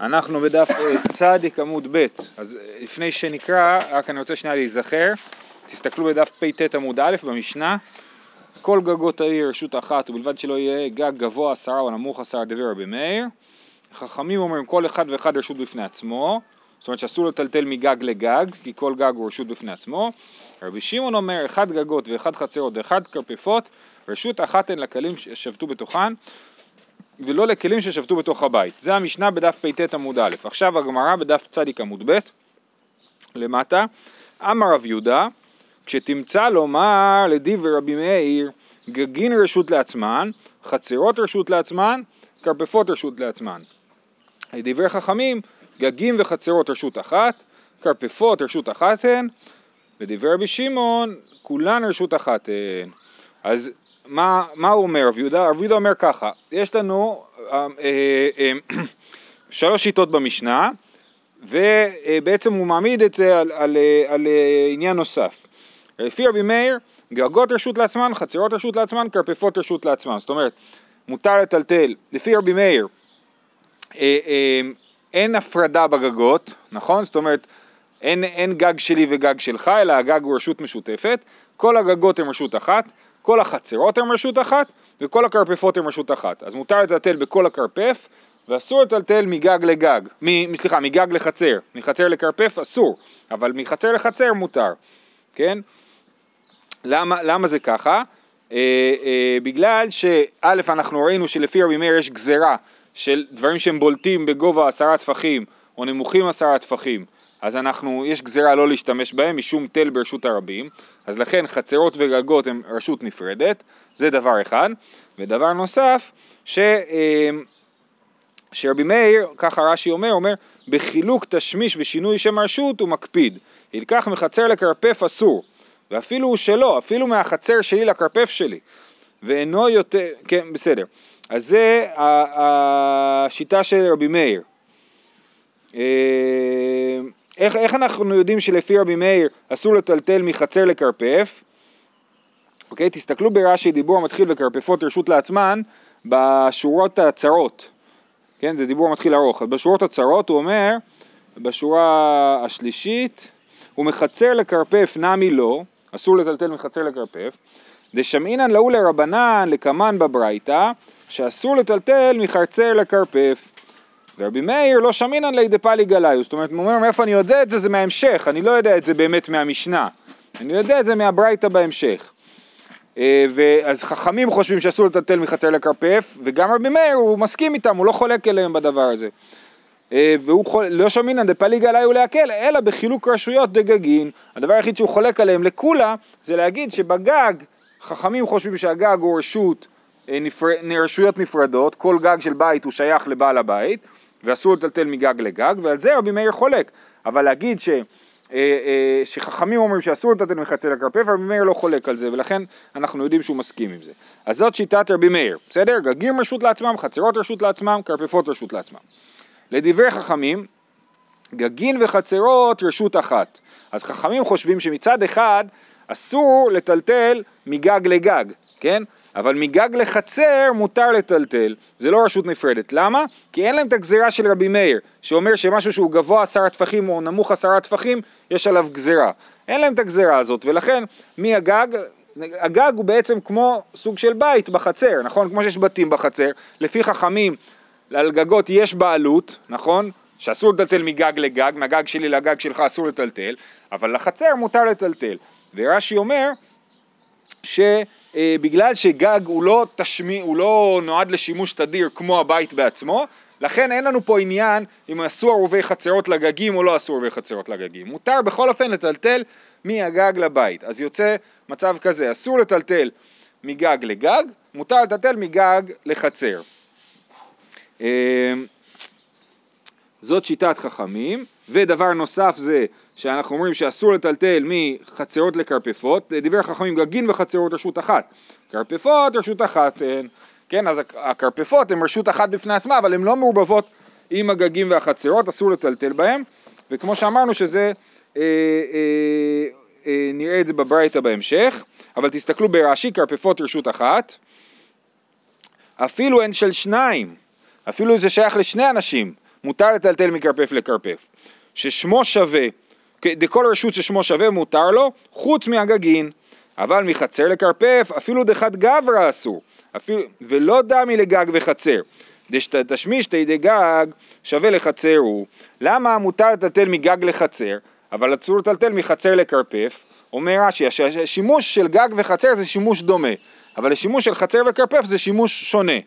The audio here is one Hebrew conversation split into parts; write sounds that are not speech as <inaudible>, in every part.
אנחנו בדף אה, צדיק עמוד ב', אז אה, לפני שנקרא, רק אני רוצה שנייה להיזכר, תסתכלו בדף פט עמוד א' במשנה, כל גגות העיר רשות אחת ובלבד שלא יהיה גג גבוה עשרה או נמוך עשרה דבר רבי מאיר, חכמים אומרים כל אחד ואחד רשות בפני עצמו, זאת אומרת שאסור לטלטל מגג לגג, כי כל גג הוא רשות בפני עצמו, רבי שמעון אומר אחד גגות ואחד חצרות ואחד כרפפות, רשות אחת הן לכלים ששבתו בתוכן, ולא לכלים ששבתו בתוך הבית. זה המשנה בדף פט עמוד א'. עכשיו הגמרא בדף צדיק עמוד ב', למטה, אמר רב יהודה, כשתמצא לומר לדיבר רבי מאיר, גגין רשות לעצמן, חצרות רשות לעצמן, כרפפות רשות לעצמן. לדברי חכמים, גגים וחצרות רשות אחת, כרפפות רשות אחת הן, לדברי רבי שמעון, כולן רשות אחת הן. אז מה, מה הוא אומר רב יהודה? רב יהודה אומר ככה, יש לנו אה, אה, אה, <clears throat> שלוש שיטות במשנה ובעצם הוא מעמיד את זה על, על, על עניין נוסף. לפי רבי מאיר, גגות רשות לעצמן, חצרות רשות לעצמן, כרפפות רשות לעצמן. זאת אומרת, מותר לטלטל, לפי רבי מאיר, אין הפרדה בגגות, נכון? זאת אומרת, אין, אין גג שלי וגג שלך, אלא הגג הוא רשות משותפת, כל הגגות הן רשות אחת, כל החצרות הן רשות אחת וכל הכרפפות הן רשות אחת. אז מותר לטלטל בכל הכרפף ואסור לטלטל מגג לגג, מ, סליחה, מגג לחצר, מחצר לכרפף אסור, אבל מחצר לחצר מותר, כן? למה, למה זה ככה? אה, אה, בגלל שא' אנחנו ראינו שלפי רבי מאיר יש גזרה של דברים שהם בולטים בגובה עשרה טפחים או נמוכים עשרה טפחים אז אנחנו, יש גזירה לא להשתמש בהם משום תל ברשות הרבים, אז לכן חצרות וגגות הם רשות נפרדת, זה דבר אחד. ודבר נוסף, ש, אה, שרבי מאיר, ככה רש"י אומר, אומר, בחילוק תשמיש ושינוי שם הרשות הוא מקפיד. ילקח מחצר לכרפף אסור, ואפילו הוא שלו, אפילו מהחצר שלי לכרפף שלי, ואינו יותר, כן, בסדר. אז זה השיטה של רבי מאיר. איך, איך אנחנו יודעים שלפי רבי מאיר אסור לטלטל מחצר לכרפף? אוקיי, תסתכלו ברש"י דיבור המתחיל וכרפפות רשות לעצמן בשורות הצרות, כן, זה דיבור מתחיל ארוך, אז בשורות הצרות הוא אומר, בשורה השלישית, הוא מחצר לכרפף נמי לא, אסור לטלטל מחצר לכרפף, דשמעינן לאו לרבנן לקמן בברייתא, שאסור לטלטל מחצר לכרפף. ורבי מאיר לא שמינן לידי פאלי גליו, זאת אומרת, הוא אומר מאיפה אני יודע את זה, זה מההמשך, אני לא יודע את זה באמת מהמשנה, אני יודע את זה מהברייתא בהמשך. אה, ואז חכמים חושבים שאסור לטלטל מחצר לכרפף, וגם רבי מאיר הוא מסכים איתם, הוא לא חולק אליהם בדבר הזה. אה, והוא חול... לא שמינן דפליג עליי ולהקל, אלא בחילוק רשויות דגגין. הדבר היחיד שהוא חולק עליהם לכולה, זה להגיד שבגג, חכמים חושבים שהגג הוא רשות, אה, נפר... רשויות נפרדות, כל גג של בית הוא שייך לבעל הבית, ואסור לטלטל מגג לגג, ועל זה רבי מאיר חולק. אבל להגיד ש, אה, אה, שחכמים אומרים שאסור לטלטל מחצי לכרפף, רבי מאיר לא חולק על זה, ולכן אנחנו יודעים שהוא מסכים עם זה. אז זאת שיטת רבי מאיר, בסדר? גגים רשות לעצמם, חצרות רשות לעצמם, כרפפות רשות לעצמם. לדברי חכמים, גגין וחצרות רשות אחת. אז חכמים חושבים שמצד אחד אסור לטלטל מגג לגג, כן? אבל מגג לחצר מותר לטלטל, זה לא רשות נפרדת. למה? כי אין להם את הגזירה של רבי מאיר, שאומר שמשהו שהוא גבוה עשרה טפחים או נמוך עשרה טפחים, יש עליו גזירה. אין להם את הגזירה הזאת, ולכן מהגג, הגג הוא בעצם כמו סוג של בית בחצר, נכון? כמו שיש בתים בחצר, לפי חכמים על גגות יש בעלות, נכון? שאסור לטלטל מגג לגג, מהגג שלי לגג שלך אסור לטלטל, אבל לחצר מותר לטלטל. ורש"י אומר שבגלל שגג הוא לא, תשמי, הוא לא נועד לשימוש תדיר כמו הבית בעצמו, לכן אין לנו פה עניין אם עשו ערובי חצרות לגגים או לא עשו ערובי חצרות לגגים. מותר בכל אופן לטלטל מהגג לבית. אז יוצא מצב כזה, אסור לטלטל מגג לגג, מותר לטלטל מגג לחצר. אה, זאת שיטת חכמים, ודבר נוסף זה שאנחנו אומרים שאסור לטלטל מחצרות לכרפפות, דברי חכמים גגין וחצרות רשות אחת, כרפפות רשות אחת, כן, אז הכרפפות הן רשות אחת בפני עצמה, אבל הן לא מעורבבות עם הגגים והחצרות, אסור לטלטל בהן, וכמו שאמרנו שזה, אה, אה, אה, נראה את זה בברייתא בהמשך, אבל תסתכלו ברש"י, כרפפות רשות אחת, אפילו הן של שניים, אפילו זה שייך לשני אנשים, מותר לטלטל מכרפף לכרפף. ששמו שווה, דכל רשות ששמו שווה מותר לו, חוץ מהגגין. אבל מחצר לכרפף, אפילו דחת גברא אסור, אפילו, ולא דמי לגג וחצר. דשתשמיש תידי גג שווה לחצר הוא. למה מותר לטלטל מגג לחצר, אבל אסור לטלטל מחצר לכרפף? אומר רש"י, השימוש של גג וחצר זה שימוש דומה, אבל השימוש של חצר וכרפף זה שימוש שונה.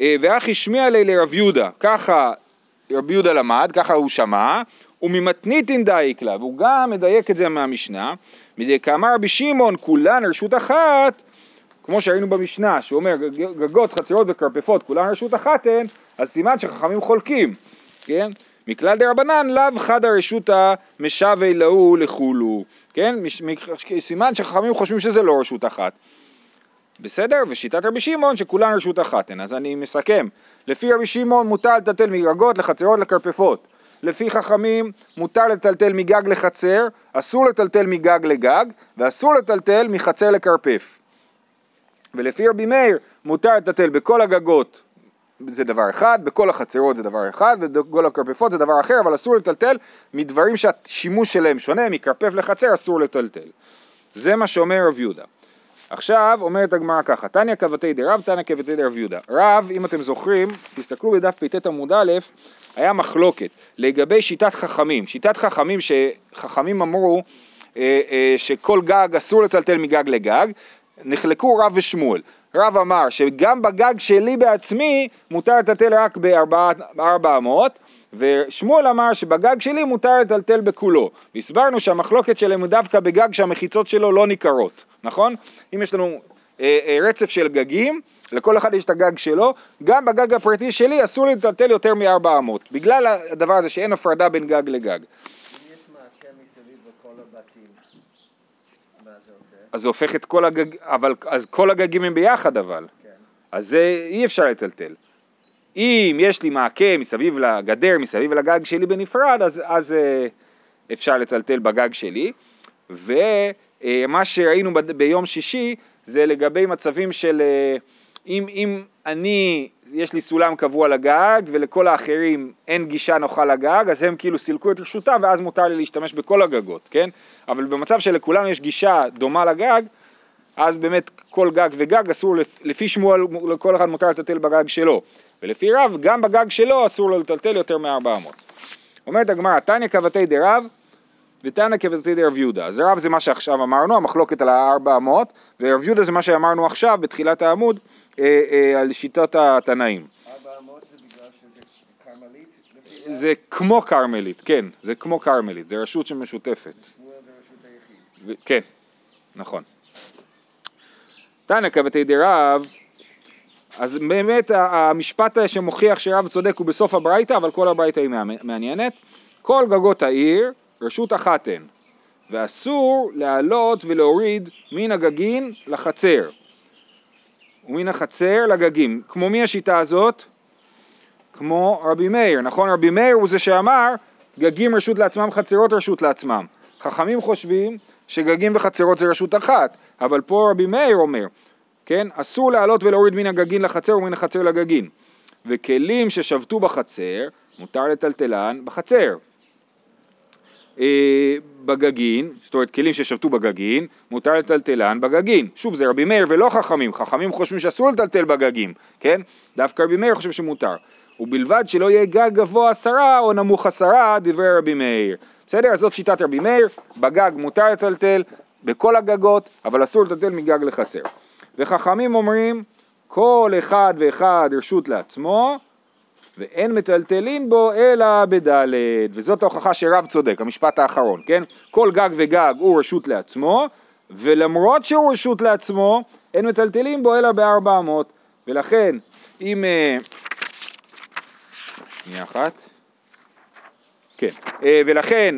אה, ואח השמיע לי לרב יהודה, ככה רבי יהודה למד, ככה הוא שמע, וממתניתין דאיק לה, והוא גם מדייק את זה מהמשנה, מדי כאמר רבי שמעון, כולן רשות אחת, כמו שראינו במשנה, שהוא אומר גגות, חצרות וכרפפות, כולן רשות אחת הן, אז סימן שחכמים חולקים, כן? מכלל דה רבנן לאו חד הרשותא משווה להו לכולו, כן? סימן שחכמים חושבים שזה לא רשות אחת. בסדר? ושיטת רבי שמעון שכולן רשות אחת הן. אז אני מסכם. לפי רבי שמעון מותר לטלטל מגגות לחצרות לכרפפות. לפי חכמים מותר לטלטל מגג לחצר, אסור לטלטל מגג לגג, ואסור לטלטל מחצר לכרפף. ולפי רבי מאיר מותר לטלטל בכל הגגות זה דבר אחד, בכל החצרות זה דבר אחד, ובכל הכרפפות זה דבר אחר, אבל אסור לטלטל מדברים שהשימוש שלהם שונה, מכרפף לחצר אסור לטלטל. זה מה שאומר רב יהודה. עכשיו אומרת הגמרא ככה, תניא כבתי דרב, תניא כבתי דרב יהודה. רב, אם אתם זוכרים, תסתכלו בדף פט עמוד א', היה מחלוקת לגבי שיטת חכמים. שיטת חכמים שחכמים אמרו אה, אה, שכל גג אסור לטלטל מגג לגג, נחלקו רב ושמואל. רב אמר שגם בגג שלי בעצמי מותר לטלטל רק בארבע אמות, ושמואל אמר שבגג שלי מותר לטלטל בכולו. והסברנו שהמחלוקת שלהם דווקא בגג שהמחיצות שלו לא ניכרות, נכון? אם יש לנו אה, אה, רצף של גגים, לכל אחד יש את הגג שלו, גם בגג הפרטי שלי אסור לי לטלטל יותר מארבע אמות, בגלל הדבר הזה שאין הפרדה בין גג לגג. אז זה הופך את כל הגג... אבל אז כל הגגים הם ביחד אבל. כן. אז זה אי אפשר לטלטל. אם יש לי מעקה מסביב לגדר, מסביב לגג שלי בנפרד, אז, אז אה, אפשר לטלטל בגג שלי. ומה שראינו ב, ביום שישי זה לגבי מצבים של אה, אם, אם אני, יש לי סולם קבוע לגג ולכל האחרים אין גישה נוחה לגג, אז הם כאילו סילקו את רשותם ואז מותר לי להשתמש בכל הגגות, כן? אבל במצב שלכולנו יש גישה דומה לגג, אז באמת כל גג וגג אסור, לפי שמואל לכל אחד מותר לטלטל בגג שלו, ולפי רב גם בגג שלו אסור לו לטלטל יותר מ-400. אומרת הגמרא, תניא כבתי דרב ותניא כבתי דרב יהודה. אז רב זה מה שעכשיו אמרנו, המחלוקת על ה-400, ורב יהודה זה מה שאמרנו עכשיו בתחילת העמוד אה, אה, על שיטות התנאים. 400 זה בגלל שזה כרמלית? זה כמו כרמלית, כן, זה כמו כרמלית, זה רשות שמשותפת. כן, נכון. תנא כבתי דרב, אז באמת המשפט שמוכיח שרב צודק הוא בסוף הברייתא, אבל כל הברייתא היא מעניינת. כל גגות העיר רשות אחת הן, ואסור להעלות ולהוריד מן הגגין לחצר, ומן החצר לגגים. כמו מי השיטה הזאת? כמו רבי מאיר, נכון? רבי מאיר הוא זה שאמר גגים רשות לעצמם, חצרות רשות לעצמם. חכמים חושבים שגגים וחצרות זה רשות אחת, אבל פה רבי מאיר אומר, כן, אסור לעלות ולהוריד מן הגגין לחצר ומן החצר לגגין, וכלים ששבתו בחצר, מותר לטלטלן בחצר. אה, בגגין, זאת אומרת כלים ששבתו בגגין, מותר לטלטלן בגגין. שוב, זה רבי מאיר ולא חכמים, חכמים חושבים שאסור לטלטל בגגים, כן? דווקא רבי מאיר חושב שמותר. ובלבד שלא יהיה גג גבוה עשרה או נמוך עשרה, דברי רבי מאיר. בסדר? אז זאת שיטת רבי מאיר, בגג מותר לטלטל בכל הגגות, אבל אסור לטלטל מגג לחצר. וחכמים אומרים, כל אחד ואחד רשות לעצמו, ואין מטלטלין בו אלא בדלת, וזאת ההוכחה שרב צודק, המשפט האחרון, כן? כל גג וגג הוא רשות לעצמו, ולמרות שהוא רשות לעצמו, אין מטלטלין בו אלא בארבע אמות, ולכן אם... אה, שנייה אחת. כן, אה, ולכן,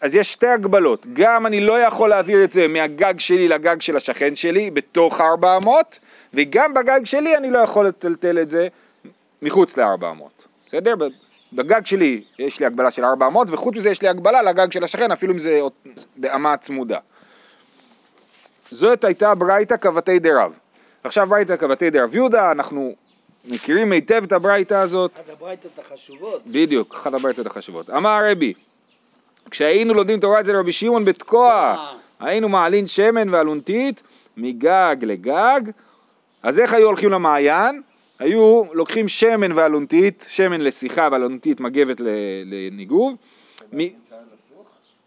אז יש שתי הגבלות, גם אני לא יכול להעביר את זה מהגג שלי לגג של השכן שלי בתוך 400, וגם בגג שלי אני לא יכול לטלטל את זה מחוץ ל-400, בסדר? בגג שלי יש לי הגבלה של 400, וחוץ מזה יש לי הגבלה לגג של השכן, אפילו אם זה באמה צמודה. זאת הייתה ברייתא כבתי דרב. עכשיו ברייתא כבתי דרב יהודה, אנחנו מכירים היטב את הברייתא הזאת. אחת הברייתות החשובות. בדיוק, אחת הברייתות החשובות. אמר רבי, כשהיינו לומדים תורה אצל רבי שמעון בתקוע, אה. היינו מעלין שמן ואלונתית לגג לגג, אז איך היו הולכים למעיין? היו לוקחים שמן ואלונתית, שמן לשיחה ואלונתית מגבת לניגוב.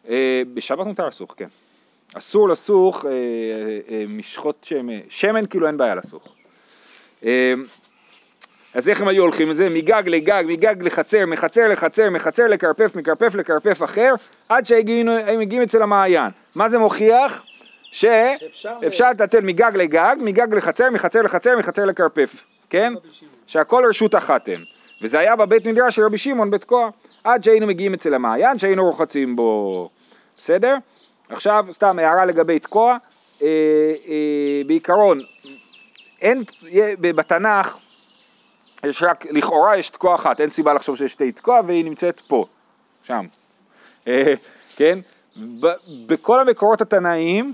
אה, בשבת מותר לסוך, כן. אסור לסוך אה, אה, משחות שמן, שמן כאילו אין בעיה לסוך. אז איך הם היו הולכים את זה? מגג לגג, מגג לחצר, מחצר לחצר, מחצר לכרפף, מכרפף לכרפף אחר, עד שהם מגיעים אצל המעיין. מה זה מוכיח? שאפשר לטלטל מגג לגג, מגג לחצר, מחצר לחצר, מחצר לכרפף, כן? שהכל רשות אחת הם. וזה היה בבית מדרש של רבי שמעון בתקוע, עד שהיינו מגיעים אצל המעיין, שהיינו רוחצים בו, בסדר? עכשיו, סתם הערה לגבי תקוע, אה, אה, בעיקרון, אין, בתנ"ך, יש רק, לכאורה יש תקוע אחת, אין סיבה לחשוב שיש שתי תקוע והיא נמצאת פה, שם, אה, כן? ב, בכל המקורות התנאיים,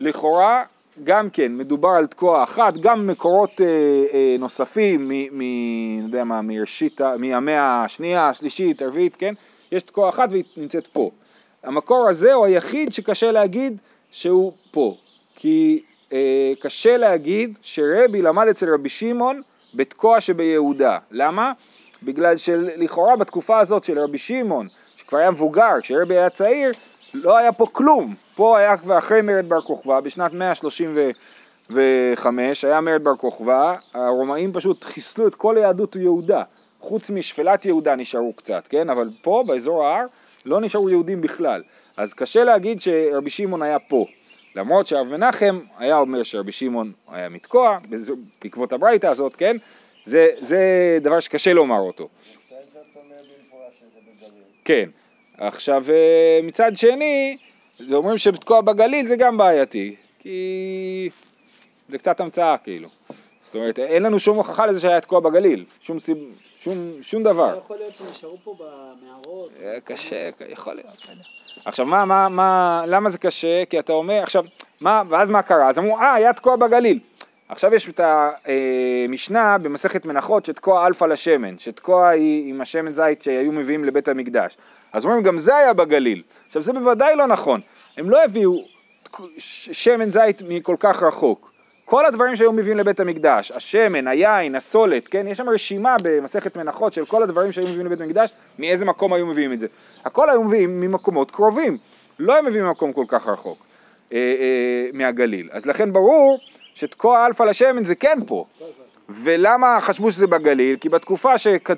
לכאורה גם כן מדובר על תקוע אחת, גם מקורות אה, אה, נוספים, מ, מ, יודע מה, מראשית, מהמאה השנייה, השלישית, הרביעית, כן? יש תקוע אחת והיא נמצאת פה. המקור הזה הוא היחיד שקשה להגיד שהוא פה, כי אה, קשה להגיד שרבי למד אצל רבי שמעון בתקוע שביהודה. למה? בגלל שלכאורה בתקופה הזאת של רבי שמעון, שכבר היה מבוגר, כשרבי היה צעיר, לא היה פה כלום. פה היה אחרי מרד בר כוכבא, בשנת 135 היה מרד בר כוכבא, הרומאים פשוט חיסלו את כל יהדות יהודה, חוץ משפלת יהודה נשארו קצת, כן? אבל פה, באזור ההר, לא נשארו יהודים בכלל. אז קשה להגיד שרבי שמעון היה פה. למרות שהרב מנחם היה אומר שרבי שמעון היה מתקוע, בעקבות הברייתא הזאת, כן? זה, זה דבר שקשה לומר אותו. כן. עכשיו, אה, מצד שני, אומרים שבתקוע בגליל זה גם בעייתי, כי זה קצת המצאה כאילו. זאת אומרת, אין לנו שום הוכחה לזה שהיה תקוע בגליל, שום, סיב... שום, שום דבר. לא יכול להיות שנשארו פה במערות. אה, קשה, יכול להיות, לא. עכשיו, מה, מה, מה, למה זה קשה? כי אתה אומר, עכשיו, מה, ואז מה קרה? אז אמרו, אה, היה תקוע בגליל. עכשיו יש את המשנה במסכת מנחות שתקוע אלפא לשמן, שתקוע היא עם השמן זית שהיו מביאים לבית המקדש. אז אומרים, גם זה היה בגליל. עכשיו, זה בוודאי לא נכון. הם לא הביאו שמן זית מכל כך רחוק. כל הדברים שהיו מביאים לבית המקדש, השמן, היין, הסולת, כן? יש שם רשימה במסכת מנחות של כל הדברים שהיו מביאים לבית המקדש, מאיזה מקום היו מביאים את זה. הכל היו מביאים ממקומות קרובים, לא הם מביאים ממקום כל כך רחוק אה, אה, מהגליל. אז לכן ברור שתקוע אלפא לשמן זה כן פה. ולמה חשבו שזה בגליל? כי בתקופה שכ...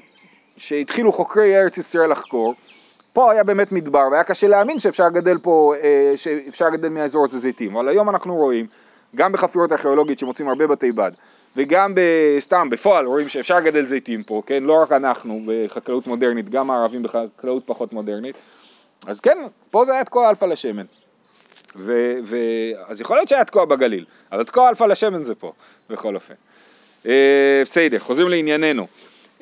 שהתחילו חוקרי ארץ ישראל לחקור, פה היה באמת מדבר, והיה קשה להאמין שאפשר לגדל פה, אה, שאפשר לגדל מהאזור הזה זיתים, אבל היום אנחנו רואים, גם בחפירות ארכיאולוגית שמוצאים הרבה בתי בד, וגם סתם בפועל רואים שאפשר לגדל זיתים פה, כן? לא רק אנחנו בחקלאות מודרנית, גם הערבים בחקלאות פחות מודרנית, אז כן, פה זה היה תקוע אלפא לשמן. ו, ו, אז יכול להיות שהיה תקוע בגליל, אבל תקוע אלפא לשמן זה פה, בכל אופן. אה, בסדר, חוזרים לענייננו.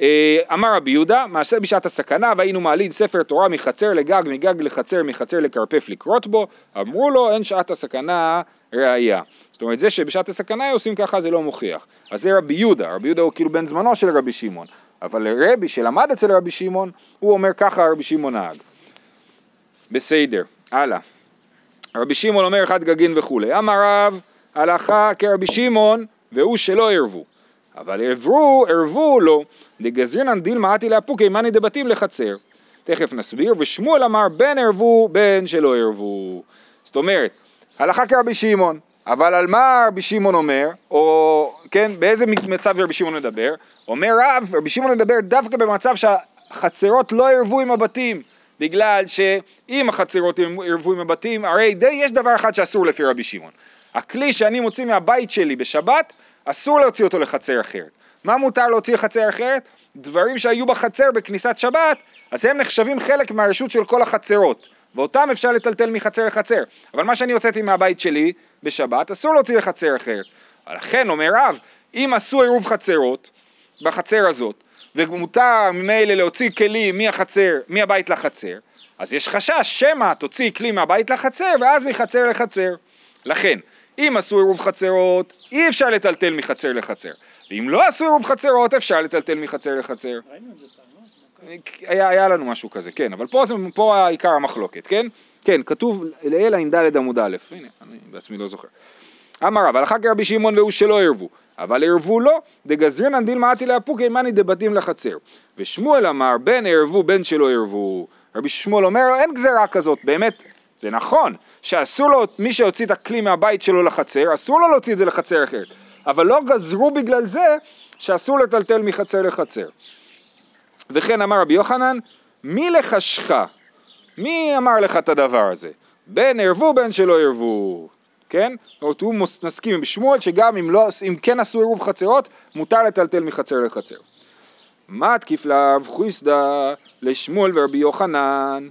אה, אמר רבי יהודה, מעשה בשעת הסכנה, והיינו מעלים ספר תורה מחצר לגג, מגג לחצר, מחצר לכרפף לקרות בו, אמרו לו, אין שעת הסכנה ראייה. זאת אומרת, זה שבשעת הסכנה עושים ככה זה לא מוכיח. אז זה רבי יהודה, רבי יהודה הוא כאילו בן זמנו של רבי שמעון, אבל רבי שלמד אצל רבי שמעון, הוא אומר ככה רבי שמעון נהג. בסדר, הלאה. רבי שמעון אומר אחד גגין וכולי. אמר רב, הלכה כרבי שמעון, והוא שלא ערבו. אבל ערבו, ערבו לו, דגזרינן דילמה עתי לאפוקי מאני דבתים לחצר. תכף נסביר, ושמואל אמר בין ערבו בין שלא ערבו. זאת אומרת, הלכה כרבי שמעון, אבל על מה רבי שמעון אומר, או כן, באיזה מצב רבי שמעון מדבר? אומר רב, רבי שמעון מדבר דווקא במצב שהחצרות לא ערבו עם הבתים. בגלל שאם החצרות ערבו עם הבתים, הרי די יש דבר אחד שאסור לפי רבי שמעון. הכלי שאני מוציא מהבית שלי בשבת, אסור להוציא אותו לחצר אחרת. מה מותר להוציא לחצר אחרת? דברים שהיו בחצר בכניסת שבת, אז הם נחשבים חלק מהרשות של כל החצרות, ואותם אפשר לטלטל מחצר לחצר. אבל מה שאני הוצאתי מהבית שלי בשבת, אסור להוציא לחצר אחרת. לכן אומר רב, אם עשו עירוב חצרות בחצר הזאת, ומותר ממילא להוציא כלים מהחצר, מהבית לחצר, אז יש חשש שמא תוציא כלי מהבית לחצר ואז מחצר לחצר. לכן, אם עשו עירוב חצרות, אי אפשר לטלטל מחצר לחצר. ואם לא עשו עירוב חצרות אפשר לטלטל מחצר לחצר. ראינו את זה פעם, לא? היה, היה לנו משהו כזה, כן, אבל פה, זה- פה העיקר המחלוקת, כן? כן, כתוב לעיל ע"ד עמוד א', הנה, אני בעצמי לא זוכר. אמר רב, הלכה כרבי שמעון והוא שלא ערבו, אבל ערבו לו, דגזרינן דילמאתי לאפוקי מאני דבתים לחצר. ושמואל אמר, בין ערבו בין שלא ערבו. רבי שמואל אומר, אין גזרה כזאת, באמת, זה נכון, שאסור לו, מי שהוציא את הכלי מהבית שלו לחצר, אסור לו להוציא את זה לחצר אחרת. אבל לא גזרו בגלל זה שאסור לטלטל מחצר לחצר. וכן אמר רבי יוחנן, מי לחשך? מי אמר לך את הדבר הזה? בין ערבו בין שלא ערבו, כן? זאת אומרת, הוא מסכים עם שמואל שגם אם, לא, אם כן עשו עירוב חצרות, מותר לטלטל מחצר לחצר. מה תקיף לאו חויסדא לשמואל ורבי יוחנן?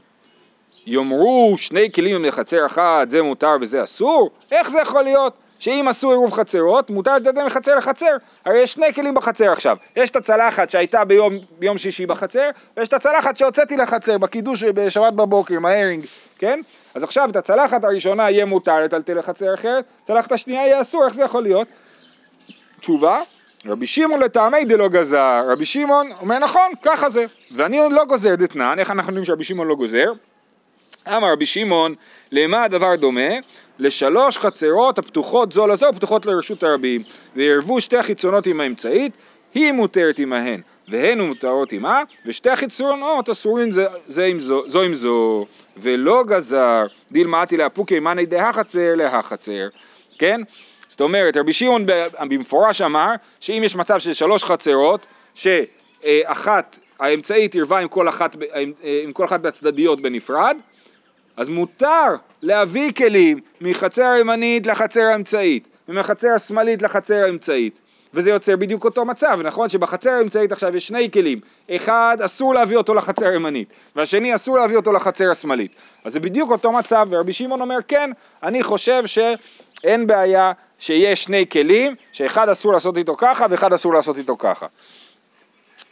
יאמרו שני כלים הם לחצר אחת, זה מותר וזה אסור? איך זה יכול להיות? שאם עשו עירוב חצרות, מותר לטלטל מחצר לחצר. הרי יש שני כלים בחצר עכשיו. יש את הצלחת שהייתה ביום, ביום שישי בחצר, ויש את הצלחת שהוצאתי לחצר בקידוש בשבת בבוקר עם ההרינג, כן? אז עכשיו את הצלחת הראשונה יהיה מותר לטלטל לחצר אחרת, הצלחת השנייה יהיה אסור, איך זה יכול להיות? תשובה, רבי שמעון לטעמי דלא גזר, רבי שמעון אומר נכון, ככה זה, ואני לא גוזר דתנן, איך אנחנו יודעים שרבי שמעון לא גוזר? אמר רבי שמעון, למה הדבר דומה? לשלוש חצרות הפתוחות זו לזו ופתוחות לרשות הרבים, וערבו שתי החיצונות עם האמצעית, היא מותרת עמהן, והן מותרות עמה, ושתי החיצונות אסורים זה, זה עם זו, זו עם זו, ולא גזר, דילמאתי לאפוקי מאני דהחצר להחצר, כן? זאת אומרת, רבי שמעון במפורש אמר שאם יש מצב של שלוש חצרות, שאחת, האמצעית ערבה עם כל אחת, ב- עם כל אחת מהצדדיות בנפרד, אז מותר להביא כלים מחצר הימנית לחצר האמצעית, ומחצר השמאלית לחצר האמצעית. וזה יוצר בדיוק אותו מצב, נכון? שבחצר האמצעית עכשיו יש שני כלים, אחד אסור להביא אותו לחצר הימנית, והשני אסור להביא אותו לחצר השמאלית. אז זה בדיוק אותו מצב, ורבי שמעון אומר, כן, אני חושב שאין בעיה שיש שני כלים, שאחד אסור לעשות איתו ככה ואחד אסור לעשות איתו ככה.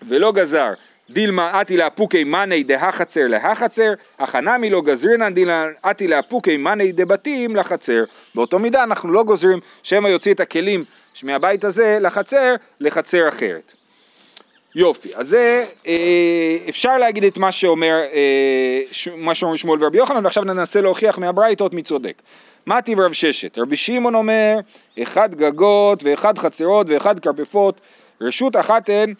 ולא גזר, דילמה אתי לאפוקי מאני דהחצר להחצר, החנמי לא גזרינן דילמה אתי לאפוקי מאני דבתים לחצר. באותו מידה אנחנו לא גוזרים שמא יוציא את הכלים מהבית הזה לחצר, לחצר אחרת. יופי, אז זה, אה, אפשר להגיד את מה שאומר, אה, מה שאומר שמואל ורבי יוחנן, ועכשיו ננסה להוכיח מהברייתות מי צודק. מה טיב רב ששת? רבי שמעון אומר, אחד גגות ואחד חצרות ואחד כרפפות, רשות אחת הן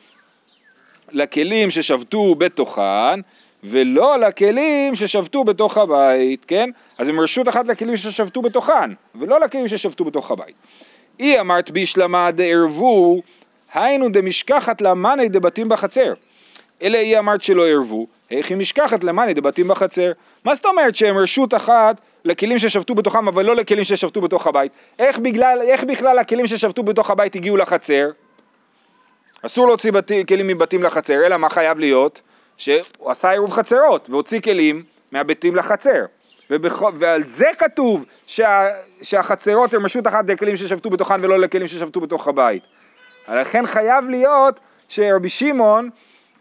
לכלים ששבתו בתוכן, ולא לכלים ששבתו בתוך הבית, כן? אז הם רשות אחת לכלים ששבתו בתוכן, ולא לכלים ששבתו בתוך הבית. אי אמרת בישלמה דערבו, היינו דמשכחת למאני דבתים בחצר. אלא אי אמרת שלא ערבו, איך היא משכחת למאני דבתים בחצר. מה זאת אומרת שהם רשות אחת לכלים ששבתו בתוכם, אבל לא לכלים ששבתו בתוך הבית? איך, בגלל, איך בכלל הכלים ששבתו בתוך הבית הגיעו לחצר? אסור להוציא בתי, כלים מבתים לחצר, אלא מה חייב להיות? שהוא עשה עירוב חצרות והוציא כלים מהביתים לחצר. ובכ... ועל זה כתוב שה... שהחצרות הן רשות אחת לכלים ששבתו בתוכן ולא לכלים ששבתו בתוך הבית. לכן חייב להיות שרבי שמעון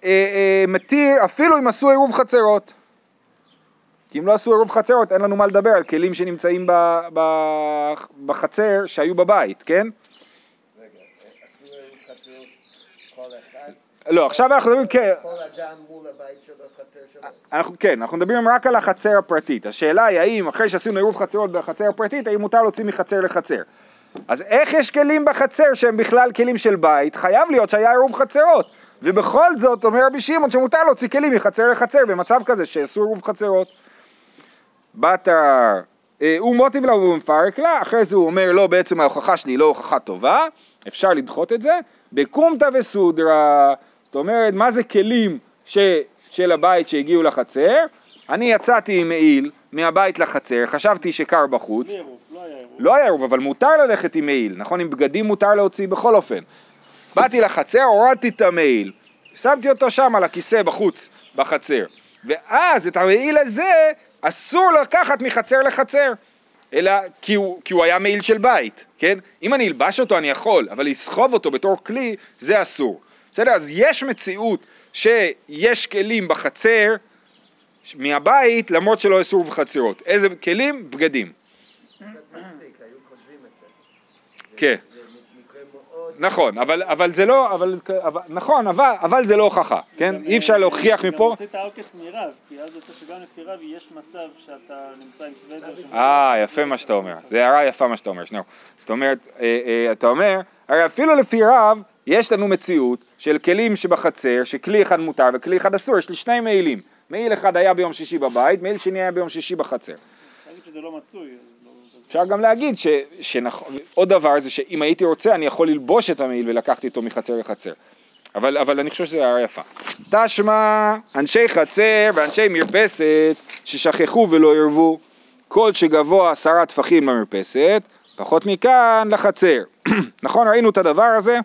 אה, אה, מתיר אפילו אם עשו עירוב חצרות. כי אם לא עשו עירוב חצרות אין לנו מה לדבר על כלים שנמצאים ב... ב... בחצר שהיו בבית, כן? רגע, עשו להם חצר כל אחד, לא, עכשיו אנחנו מדברים, כן, כל אדם מול הבית שלו, חצר שלו. אנחנו, כן, אנחנו מדברים רק על החצר הפרטית. השאלה היא האם אחרי שעשינו עירוב חצרות בחצר הפרטית, האם מותר להוציא מחצר לחצר. אז איך יש כלים בחצר שהם בכלל כלים של בית? חייב להיות שהיה עירוב חצרות. ובכל זאת אומר רבי שמעון שמותר להוציא כלים מחצר לחצר במצב כזה שעשו עירוב חצרות. בתר, אה, הוא מוטיב לה ומפרק לה, אחרי זה הוא אומר לא, בעצם ההוכחה שלי היא לא הוכחה טובה, אפשר לדחות את זה, בקומתא וסודרא, זאת אומרת מה זה כלים ש, של הבית שהגיעו לחצר, אני יצאתי עם מעיל מהבית לחצר, חשבתי שקר בחוץ, לא היה עירוב. לא היה עירוב, אבל מותר ללכת עם מעיל, נכון? עם בגדים מותר להוציא בכל אופן. באתי לחצר, הורדתי את המעיל, שמתי אותו שם על הכיסא בחוץ, בחצר. ואז את המעיל הזה אסור לקחת מחצר לחצר, אלא כי הוא, כי הוא היה מעיל של בית, כן? אם אני אלבש אותו אני יכול, אבל לסחוב אותו בתור כלי זה אסור. בסדר? אז יש מציאות שיש כלים בחצר מהבית למרות שלא אסור בחצרות. איזה כלים? בגדים. כן. נכון, אבל, אבל זה לא, אבל, אבל, נכון, אבל, אבל זה לא הוכחה, כן? גם, אי אפשר אה, להוכיח גם מפה. עשית עוקץ מרב, כי אז יוצא שגם לפי רב יש מצב שאתה נמצא עם סוודר. אה, יפה מה שאתה אומר, זה הערה יפה מה שאתה אומר, שנייה. זאת אומרת, אה, אה, אתה אומר, הרי אפילו לפי רב, יש לנו מציאות של כלים שבחצר, שכלי אחד מותר וכלי אחד אסור, יש לי שני מעילים. מעיל אחד היה ביום שישי בבית, מעיל שני היה ביום שישי בחצר. להגיד שזה לא מצוי. אפשר גם להגיד ש, שנכון, עוד דבר זה שאם הייתי רוצה אני יכול ללבוש את המעיל ולקחת איתו מחצר לחצר. אבל, אבל אני חושב שזה הערה יפה. תשמע, אנשי חצר ואנשי מרפסת ששכחו ולא ערבו, כל שגבוה עשרה טפחים במרפסת, פחות מכאן לחצר. <clears throat> נכון, ראינו את הדבר הזה,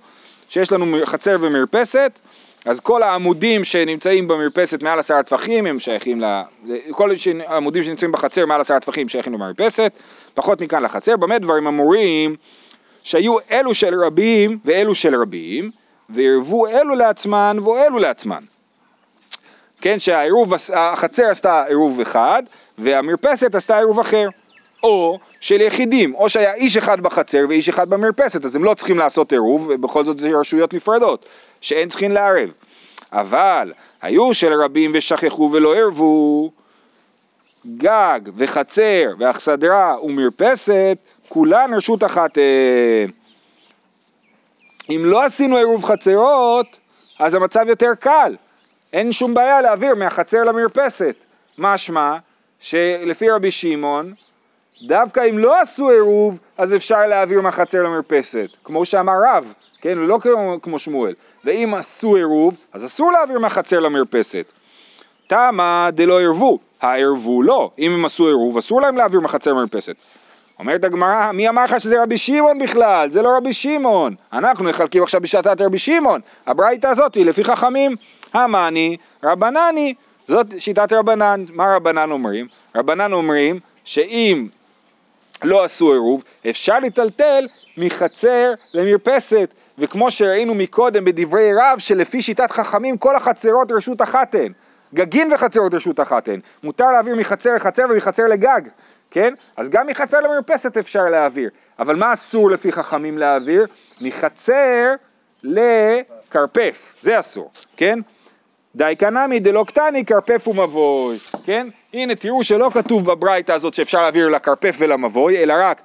שיש לנו חצר ומרפסת, אז כל העמודים שנמצאים במרפסת מעל עשרה טפחים הם שייכים ל... כל העמודים שנמצאים בחצר מעל עשרה טפחים שייכים למרפסת, פחות מכאן לחצר. במה דברים אמורים? שהיו אלו של רבים ואלו של רבים, וערבו אלו לעצמן ואלו לעצמן. כן, שהעירוב, החצר עשתה עירוב אחד, והמרפסת עשתה עירוב אחר. או של יחידים, או שהיה איש אחד בחצר ואיש אחד במרפסת, אז הם לא צריכים לעשות עירוב, ובכל זאת זה רשויות נפרדות, שאין צריכים לערב. אבל היו של רבים ושכחו ולא ערבו, גג וחצר ואכסדרה ומרפסת, כולן רשות אחת. אה, אם לא עשינו עירוב חצרות, אז המצב יותר קל. אין שום בעיה להעביר מהחצר למרפסת. משמע שלפי רבי שמעון, דווקא אם לא עשו עירוב, אז אפשר להעביר מהחצר למרפסת, כמו שאמר רב, כן, לא כמו, כמו שמואל. ואם עשו עירוב, אז אסור להעביר מהחצר למרפסת. תמה דלא ערבו, הערבו לא, אם הם עשו עירוב, אסור להם להעביר מהחצר למרפסת. אומרת הגמרא, מי אמר לך שזה רבי שמעון בכלל? זה לא רבי שמעון. אנחנו מחלקים עכשיו בשיטת רבי שמעון. הברייתא הזאת היא לפי חכמים, המאני, רבנני, זאת שיטת רבנן. מה רבנן אומרים? רבנן אומרים שאם לא עשו עירוב, אפשר לטלטל מחצר למרפסת. וכמו שראינו מקודם בדברי רב, שלפי שיטת חכמים כל החצרות רשות אחת הן. גגין וחצרות רשות אחת הן. מותר להעביר מחצר לחצר ומחצר לגג, כן? אז גם מחצר למרפסת אפשר להעביר. אבל מה אסור לפי חכמים להעביר? מחצר לכרפף, זה אסור, כן? די קנמי דלא קטני כרפף ומבוי, כן? הנה תראו שלא כתוב בברייתא הזאת שאפשר להעביר לכרפף ולמבוי, אלא רק.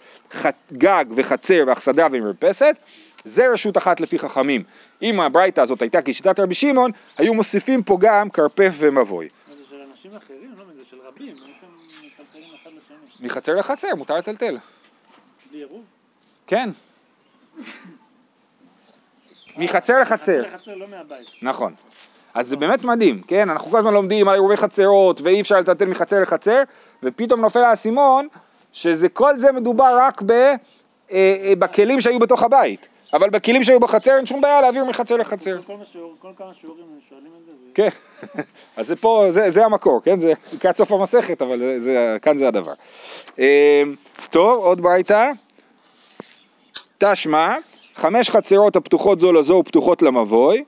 גג וחצר ואכסדרה ומרפסת, זה רשות אחת לפי חכמים. אם הברייתא הזאת הייתה כשיטת רבי שמעון, היו מוסיפים פה גם כרפף ומבוי. זה של אנשים אחרים? לא, זה של רבים. איך הם מטלטלים אחד לשני? מחצר לחצר מותר לטלטל, בלי עירוב? כן. מחצר לחצר. חצר לחצר, לא מהבית. נכון. אז זה באמת מדהים, כן? אנחנו כל הזמן לומדים על עירובי חצרות ואי אפשר לטלטל מחצר לחצר, ופתאום נופל האסימון שזה כל זה מדובר רק ב, אה, אה, בכלים שהיו בתוך הבית, אבל בכלים שהיו בחצר אין שום בעיה להעביר מחצר לחצר. כל כמה שיעורים שואלים את זה. כן, אז זה פה, זה, זה המקור, כן? זה לקראת סוף המסכת, אבל כאן זה הדבר. אה, טוב, עוד ברייתא. תשמע, חמש חצרות הפתוחות זו לזו ופתוחות למבוי,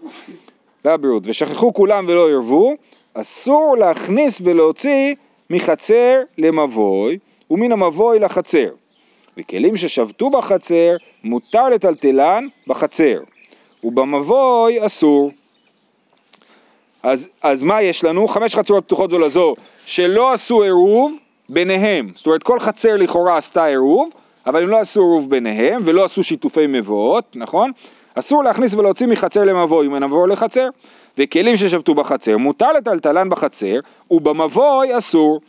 והבריאות, ושכחו כולם ולא ערבו, אסור להכניס ולהוציא מחצר למבוי, ומן המבוי לחצר. וכלים ששבתו בחצר, מותר לטלטלן בחצר, ובמבוי אסור. אז, אז מה יש לנו? חמש חצרות פתוחות זו לזו שלא עשו עירוב ביניהם. זאת אומרת, כל חצר לכאורה עשתה עירוב, אבל הם לא עשו עירוב ביניהם ולא עשו שיתופי מבואות, נכון? אסור להכניס ולהוציא מחצר למבוי ומן המבוי לחצר. וכלים ששבתו בחצר, מותר לטלטלן בחצר, ובמבוי אסור.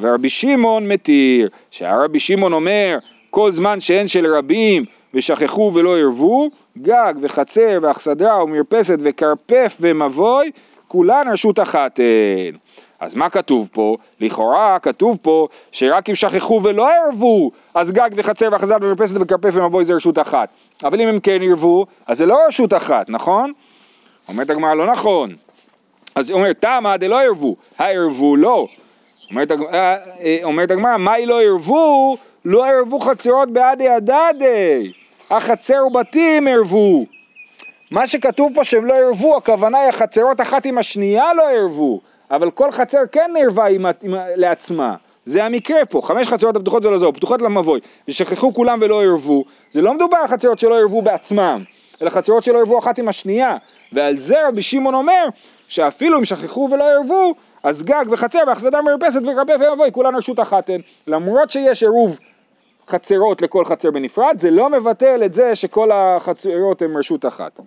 ורבי שמעון מתיר, שהרבי שמעון אומר, כל זמן שאין של רבים ושכחו ולא ערבו, גג וחצר ואכסדרה ומרפסת וכרפף ומבוי, כולן רשות אחת הן. אז מה כתוב פה? לכאורה כתוב פה שרק אם שכחו ולא ערבו, אז גג וחצר ואכסדרה ומרפסת וכרפף ומבוי זה רשות אחת. אבל אם הם כן ערבו, אז זה לא רשות אחת, נכון? אומרת הגמרא לא נכון. אז היא אומרת, תמה דלא ערבו, הערבו לא. אומרת, אה, אה, הגמרא, מהי לא ערבו? לא ערבו חצרות בעדי הדדי. החצר ובתים ערבו. מה שכתוב פה שהם לא ערבו, הכוונה היא החצרות אחת עם השנייה לא ערבו, אבל כל חצר כן ערבה עם, עם, לעצמה. זה המקרה פה, חמש חצרות הפתוחות זו לזו, פתוחות למבוי, ושכחו כולם ולא ערבו, זה לא מדובר על חצרות שלא ערבו בעצמם, אלא חצרות שלא ערבו אחת עם השנייה, ועל זה רבי שמעון אומר שאפילו אם שכחו ולא ערבו, אז גג וחצר והחסדה מרפסת ורבה ומבוי כולן רשות אחת הן. למרות שיש עירוב חצרות לכל חצר בנפרד, זה לא מבטל את זה שכל החצרות הן רשות אחת.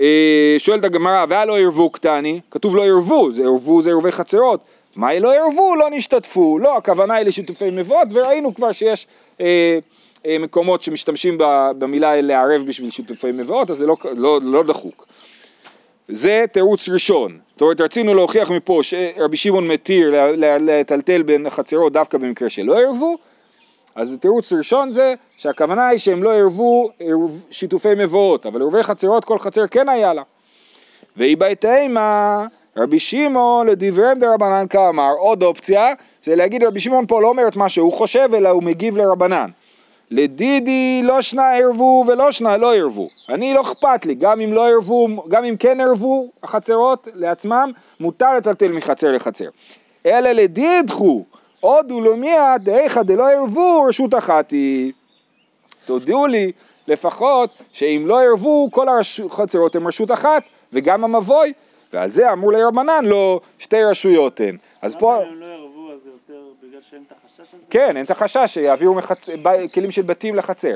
אה, שואלת הגמרא, והיה לא ערבו קטני, כתוב לא ערבו, זה ערבו זה ערבי חצרות, מה לא ערבו? לא נשתתפו, לא, הכוונה היא לשיתופי מבואות, וראינו כבר שיש אה, אה, מקומות שמשתמשים במילה לערב בשביל שיתופי מבואות, אז זה לא, לא, לא דחוק. זה תירוץ ראשון, זאת אומרת רצינו להוכיח מפה שרבי שמעון מתיר לטלטל בין החצרות דווקא במקרה שלא ערבו, אז תירוץ ראשון זה שהכוונה היא שהם לא ערבו שיתופי מבואות, אבל ערבי חצרות כל חצר כן היה לה. ואי בהתאמה רבי שמעון לדבריהם דרבנן כאמר, עוד אופציה זה להגיד רבי שמעון פה לא אומר את מה שהוא חושב אלא הוא מגיב לרבנן. לדידי לא שנה ערבו ולא שנה לא ערבו. אני לא אכפת לי, גם אם לא ערבו, גם אם כן ערבו החצרות לעצמם, מותר לטלטל מחצר לחצר. אלא לדידחו, עוד ולמיע דאיכא דלא ערבו רשות אחת היא. תודיעו לי לפחות שאם לא ערבו כל החצרות הן רשות אחת וגם המבוי ועל זה אמרו לרבנן לא שתי רשויות הן. אז פה... הם לא ערבו אז זה יותר בגלל שאין את החשש הזה? כן, אין את החשש שיעבירו מחצ... כלים של בתים לחצר.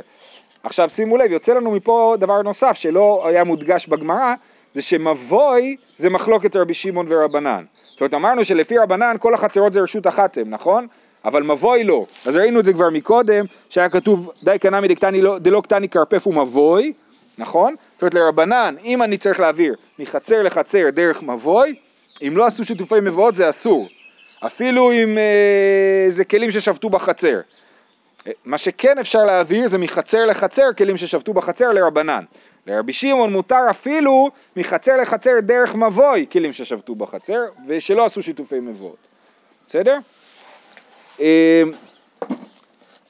עכשיו שימו לב, יוצא לנו מפה דבר נוסף שלא היה מודגש בגמרא, זה שמבוי זה מחלוקת רבי שמעון ורבנן. זאת אומרת אמרנו שלפי רבנן כל החצרות זה רשות אחת הם, נכון? אבל מבוי לא. אז ראינו את זה כבר מקודם, שהיה כתוב די קנמי לא, דלא קטני כרפף ומבוי, נכון? זאת אומרת לרבנן, אם אני צריך להעביר מחצר לחצר דרך מבוי, אם לא עשו שיתופי מבואות זה אסור. אפילו אם אה, זה כלים ששבתו בחצר. מה שכן אפשר להעביר זה מחצר לחצר כלים ששבתו בחצר לרבנן. לרבי שמעון מותר אפילו מחצר לחצר דרך מבוי כלים ששבתו בחצר ושלא עשו שיתופי מבואות. בסדר? אה,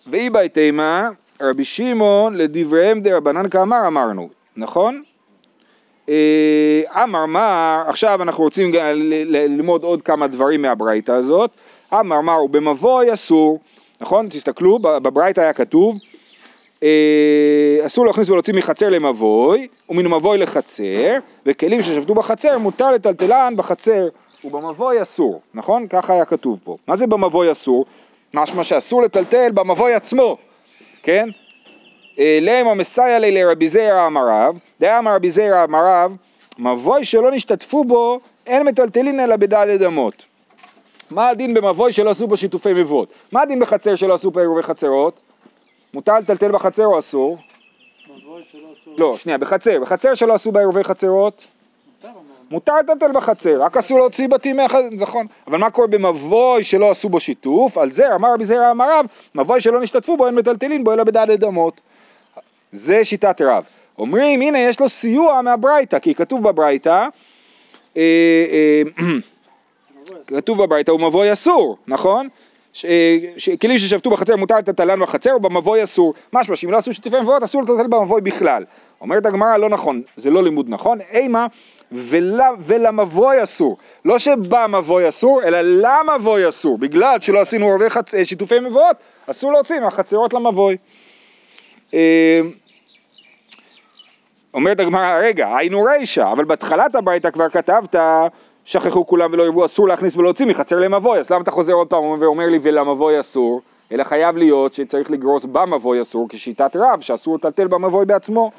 ואי בהתאמה רבי שמעון לדבריהם דרבנן כאמר אמרנו, נכון? אה, אמר מר, עכשיו אנחנו רוצים ללמוד עוד כמה דברים מהברייתא הזאת, אמר מר במבוי אסור, נכון? תסתכלו, בברייתא היה כתוב אה, אסור להכניס ולהוציא מחצר למבוי ומן מבוי לחצר וכלים ששבתו בחצר מותר לטלטלן בחצר ובמבוי אסור, נכון? ככה היה כתוב פה. מה זה במבוי אסור? משמע שאסור לטלטל במבוי עצמו, כן? אה, למה מסייע לי לרבי זיירא אמריו, דאמר רבי זיירא אמריו, מבוי שלא נשתתפו בו, אין מטלטלין אלא בדלת אמות. מה הדין במבוי שלא עשו בו שיתופי מבואות? מה הדין בחצר שלא עשו פה עירובי חצרות? מותר לטלטל בחצר או אסור? לא, שנייה, בחצר, בחצר שלא עשו בה עירובי חצרות? מותר לטלטל בחצר, רק אסור להוציא בתים מהחצר, נכון. אבל מה קורה במבוי שלא עשו בו שיתוף? על זה אמר רבי זיירא אמריו, מבוי שלא נשתתפו בו אין מטלטלין בו אלא בדלת אמות. זה שיטת רב. אומרים הנה יש לו סיוע מהברייתא, כי כתוב בברייתא, אה, אה, <clears throat> כתוב בברייתא הוא מבוי אסור, נכון? כלים ששבתו בחצר מותר לטלטלן בחצר ובמבוי אסור, משמע שאם לא עשו שיתופי מבואות אסור לטלטל במבוי בכלל. אומרת הגמרא לא נכון, זה לא לימוד נכון, אימה ולמבוי אסור, לא שבמבוי אסור אלא למבוי אסור, בגלל שלא עשינו. שיתופי מבואות אסור להוציא מהחצרות למבוי. אה, אומרת הגמרא, רגע, היינו רישא, אבל בהתחלת הברייתא כבר כתבת, שכחו כולם ולא ירבו, אסור להכניס ולהוציא מחצר למבוי, אז למה אתה חוזר עוד פעם ואומר לי ולמבוי אסור? אלא חייב להיות שצריך לגרוס במבוי אסור כשיטת רב, שאסור לטלטל במבוי בעצמו.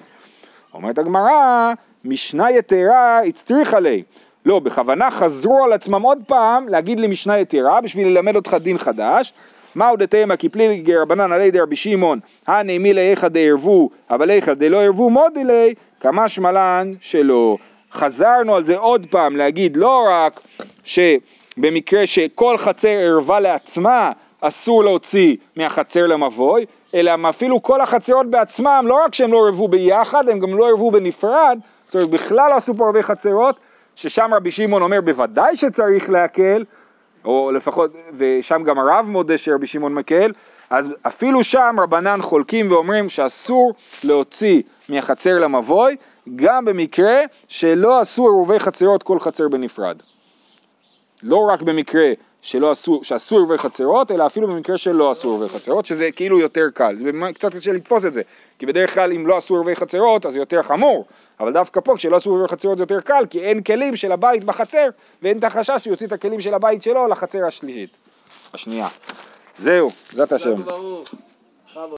אומרת הגמרא, משנה יתרה הצטריך עלי. לא, בכוונה חזרו על עצמם עוד פעם להגיד לי משנה יתרה בשביל ללמד אותך דין חדש, מהו דתימה כפליגי רבנן עלי דרבי שמעון, הנעימי לאיכא דערבו, אבל איכא דלא ערבו מודי לי, כמה שמלן שלא. חזרנו על זה עוד פעם להגיד לא רק שבמקרה שכל חצר ערבה לעצמה אסור להוציא מהחצר למבוי, אלא אפילו כל החצרות בעצמם, לא רק שהם לא ערבו ביחד, הם גם לא ערבו בנפרד, זאת אומרת בכלל לא עשו פה הרבה חצרות, ששם רבי שמעון אומר בוודאי שצריך להקל, או לפחות, ושם גם הרב מודה שרבי שמעון מקל, אז אפילו שם רבנן חולקים ואומרים שאסור להוציא מהחצר למבוי, גם במקרה שלא עשו עירובי חצרות כל חצר בנפרד. לא רק במקרה שלא אסור, שאסור ערבי חצרות, אלא אפילו במקרה שלא אסור ערבי חצרות, שזה כאילו יותר קל. זה באמת קצת קשה לתפוס את זה, כי בדרך כלל אם לא אסור ערבי חצרות, אז זה יותר חמור, אבל דווקא פה כשלא ערבי חצרות זה יותר קל, כי אין כלים של הבית בחצר, ואין את החשש שיוציא את הכלים של הבית שלו לחצר השלישית, השנייה. זהו, זאת השם.